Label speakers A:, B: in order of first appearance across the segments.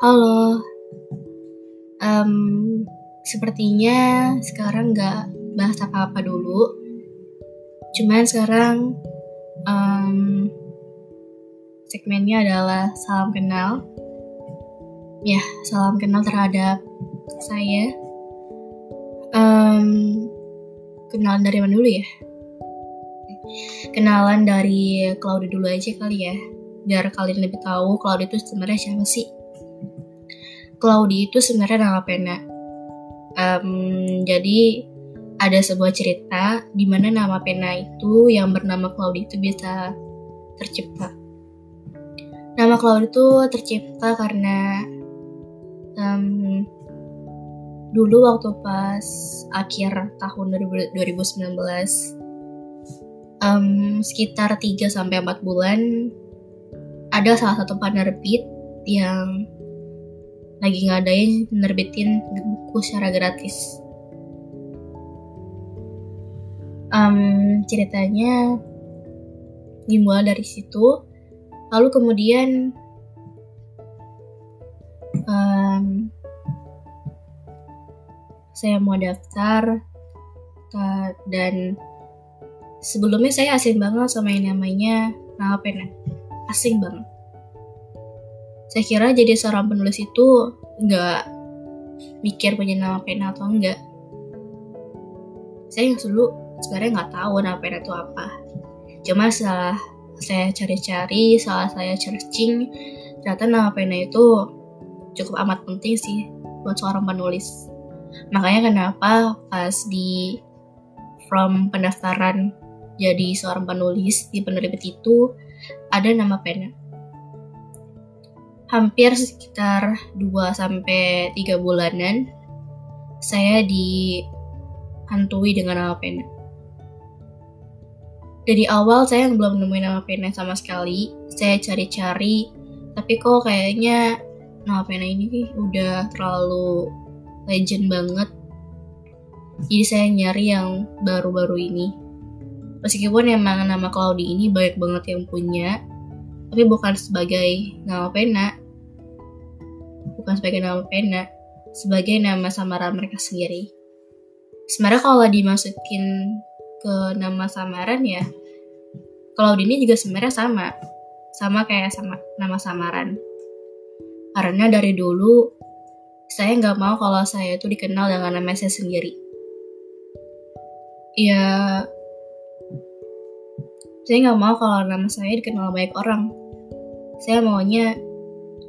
A: Halo, um, sepertinya sekarang nggak bahas apa-apa dulu. Cuman sekarang um, segmennya adalah salam kenal. Ya, salam kenal terhadap saya. Um, kenalan dari mana dulu ya? Kenalan dari Claudia dulu aja kali ya, biar kalian lebih tahu Claudia itu sebenarnya siapa sih. Claudia itu sebenarnya nama pena. Um, jadi ada sebuah cerita di mana nama pena itu yang bernama Claudia itu bisa tercipta. Nama Claudia itu tercipta karena um, dulu waktu pas akhir tahun 2019 um, sekitar 3 sampai 4 bulan ada salah satu penerbit yang lagi ngadain nerbitin buku secara gratis. Um, ceritanya dimulai dari situ, lalu kemudian um, saya mau daftar dan sebelumnya saya asing banget sama yang namanya nama pena, asing banget saya kira jadi seorang penulis itu nggak mikir punya nama pena atau enggak. Saya yang dulu sebenarnya nggak tahu nama pena itu apa. Cuma setelah saya cari-cari, setelah saya searching, ternyata nama pena itu cukup amat penting sih buat seorang penulis. Makanya kenapa pas di from pendaftaran jadi seorang penulis di penerbit itu ada nama pena hampir sekitar 2 sampai 3 bulanan saya dihantui dengan nama pena. Dari awal saya belum nemuin nama pena sama sekali. Saya cari-cari, tapi kok kayaknya nama pena ini udah terlalu legend banget. Jadi saya nyari yang baru-baru ini. Meskipun emang nama Claudi ini banyak banget yang punya, tapi bukan sebagai nama pena, bukan sebagai nama pena, sebagai nama samaran mereka sendiri. Sebenarnya kalau dimasukin ke nama samaran ya, kalau ini juga sebenarnya sama, sama kayak sama nama samaran. Karena dari dulu saya nggak mau kalau saya itu dikenal dengan nama saya sendiri. Ya, saya nggak mau kalau nama saya dikenal banyak orang. Saya maunya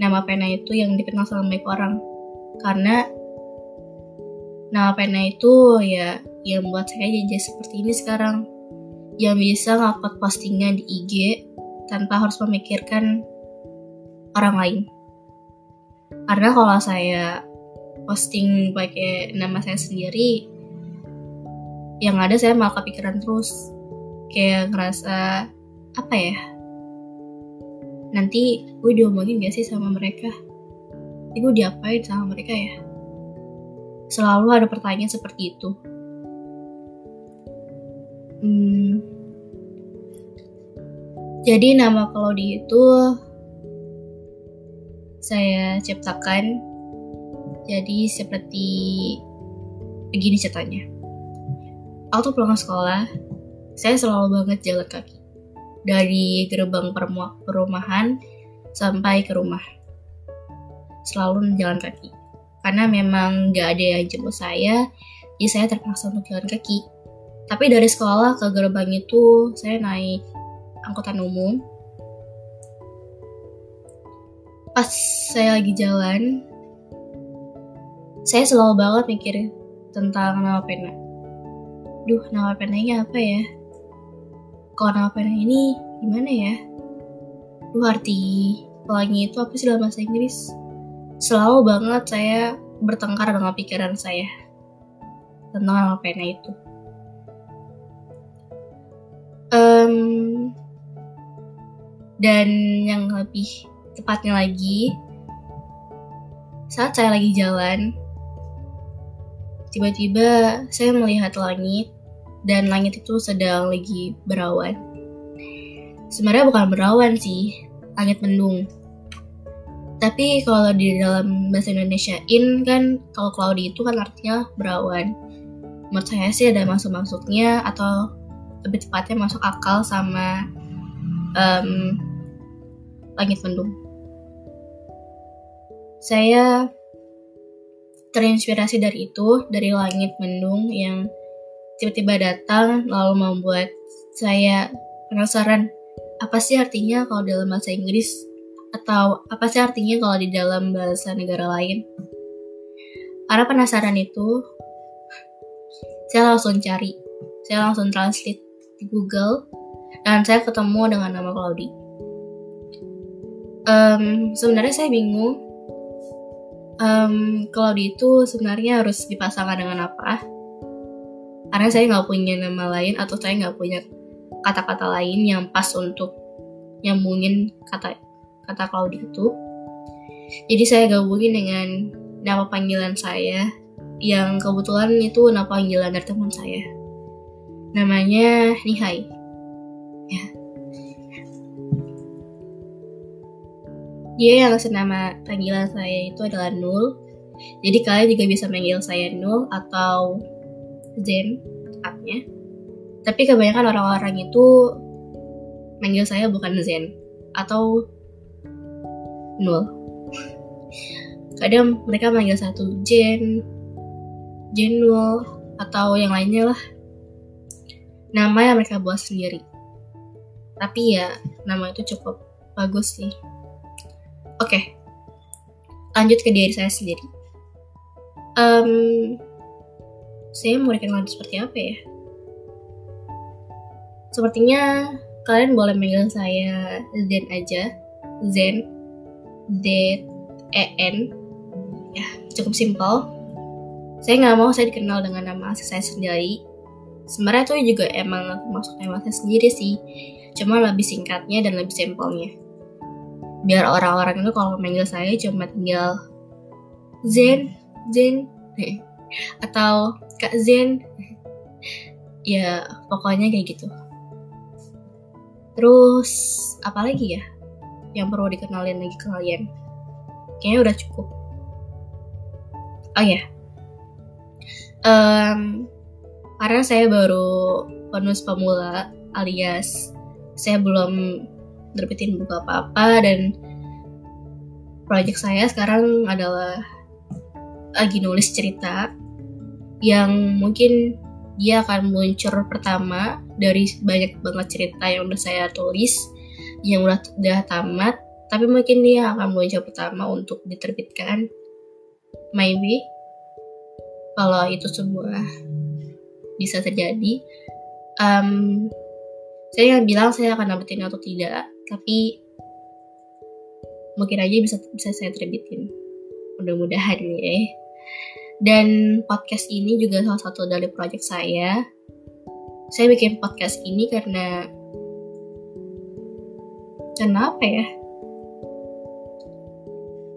A: nama pena itu yang dikenal sama banyak orang. Karena nama pena itu ya yang membuat saya jadi seperti ini sekarang. Yang bisa ngupload postingan di IG tanpa harus memikirkan orang lain. Karena kalau saya posting pakai nama saya sendiri yang ada saya malah kepikiran terus. Kayak ngerasa apa ya nanti gue diomongin gak sih sama mereka? Nanti gue diapain sama mereka ya? Selalu ada pertanyaan seperti itu. Hmm, jadi nama Claudia itu saya ciptakan jadi seperti begini ceritanya. Waktu pulang sekolah saya selalu banget jalan kaki dari gerbang perumahan sampai ke rumah. Selalu jalan kaki. Karena memang gak ada yang jemput saya, jadi saya terpaksa untuk jalan kaki. Tapi dari sekolah ke gerbang itu saya naik angkutan umum. Pas saya lagi jalan, saya selalu banget mikir tentang nama pena. Duh, nama penanya apa ya? Nama pena ini gimana ya? Duh arti pelangi itu apa sih dalam bahasa Inggris? Selalu banget saya bertengkar dengan pikiran saya tentang nama pena itu. Um, dan yang lebih tepatnya lagi, saat saya lagi jalan, tiba-tiba saya melihat langit dan langit itu sedang lagi berawan. Sebenarnya bukan berawan sih, langit mendung. Tapi kalau di dalam bahasa Indonesia in kan kalau cloudy itu kan artinya berawan. Menurut saya sih ada masuk-masuknya atau lebih tepatnya masuk akal sama um, langit mendung. Saya terinspirasi dari itu, dari langit mendung yang tiba-tiba datang lalu membuat saya penasaran apa sih artinya kalau dalam bahasa Inggris atau apa sih artinya kalau di dalam bahasa negara lain. Karena penasaran itu, saya langsung cari, saya langsung translate di Google dan saya ketemu dengan nama Cloudy. Um, sebenarnya saya bingung um, Cloudy itu sebenarnya harus dipasangkan dengan apa karena saya nggak punya nama lain atau saya nggak punya kata-kata lain yang pas untuk nyambungin kata kata Cloudy itu. Jadi saya gabungin dengan nama panggilan saya yang kebetulan itu nama panggilan dari teman saya. Namanya Nihai. Ya. Dia yang senama panggilan saya itu adalah Nul. Jadi kalian juga bisa manggil saya Nul atau Zen tepatnya. Tapi kebanyakan orang-orang itu manggil saya bukan Zen atau Nul. Kadang mereka manggil satu Jen, Jenul, atau yang lainnya lah. Nama yang mereka buat sendiri. Tapi ya, nama itu cukup bagus sih. Oke, lanjut ke diri saya sendiri. Um, saya mau dikenal seperti apa ya? Sepertinya kalian boleh manggil saya Zen aja. Zen. Z E N. Ya, cukup simpel. Saya nggak mau saya dikenal dengan nama asli saya sendiri. Sebenarnya itu juga emang masuk nama saya sendiri sih. Cuma lebih singkatnya dan lebih simpelnya. Biar orang-orang itu kalau manggil saya cuma tinggal Zen, Zen, atau Kak Zen. Ya pokoknya kayak gitu. Terus apa lagi ya yang perlu dikenalin lagi ke kalian? Kayaknya udah cukup. Oh ya. Um, karena saya baru penulis pemula alias saya belum terbitin buku apa-apa dan project saya sekarang adalah lagi nulis cerita yang mungkin dia akan muncul pertama dari banyak banget cerita yang udah saya tulis yang udah udah tamat tapi mungkin dia akan muncul pertama untuk diterbitkan. Maybe kalau itu sebuah bisa terjadi um, saya yang bilang saya akan nambahin atau tidak tapi mungkin aja bisa bisa saya terbitin. Mudah-mudahan ya dan podcast ini juga salah satu dari project saya. Saya bikin podcast ini karena karena apa ya?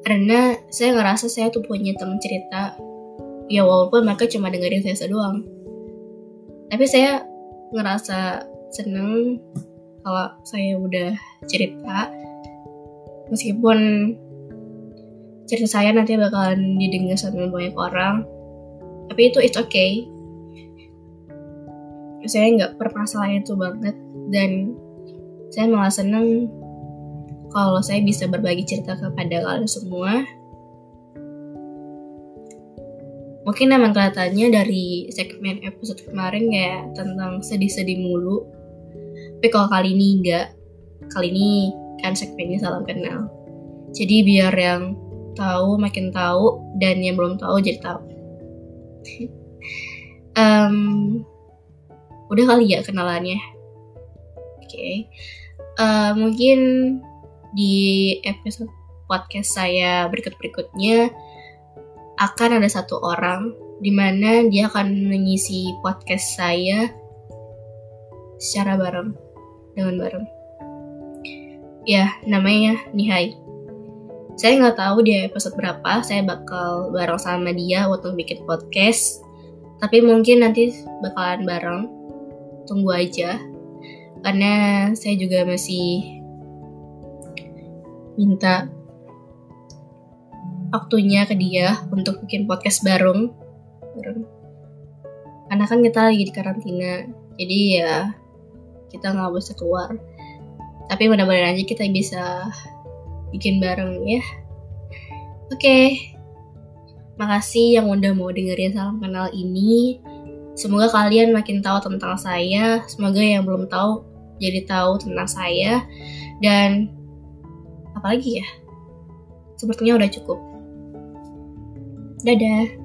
A: Karena saya ngerasa saya tuh punya teman cerita. Ya walaupun mereka cuma dengerin saya doang. Tapi saya ngerasa seneng kalau saya udah cerita meskipun cerita saya nanti bakalan didengar sama banyak orang. Tapi itu it's okay. Saya nggak permasalahan itu banget. Dan saya malah seneng kalau saya bisa berbagi cerita kepada kalian semua. Mungkin emang kelihatannya dari segmen episode kemarin kayak tentang sedih-sedih mulu. Tapi kalau kali ini enggak kali ini kan segmennya salam kenal. Jadi biar yang tahu makin tahu dan yang belum tahu jadi tahu. Um, udah kali ya kenalannya? Oke. Okay. uh, mungkin di episode podcast saya berikut berikutnya akan ada satu orang di mana dia akan mengisi podcast saya secara bareng dengan bareng. Ya namanya Nihai saya nggak tahu di episode berapa saya bakal bareng sama dia untuk bikin podcast. Tapi mungkin nanti bakalan bareng. Tunggu aja. Karena saya juga masih minta waktunya ke dia untuk bikin podcast bareng. bareng. Karena kan kita lagi di karantina, jadi ya kita nggak bisa keluar. Tapi mudah-mudahan aja kita bisa bikin bareng ya. Oke, okay. makasih yang udah mau dengerin salam kenal ini. Semoga kalian makin tahu tentang saya. Semoga yang belum tahu jadi tahu tentang saya. Dan apalagi ya? Sepertinya udah cukup. Dadah.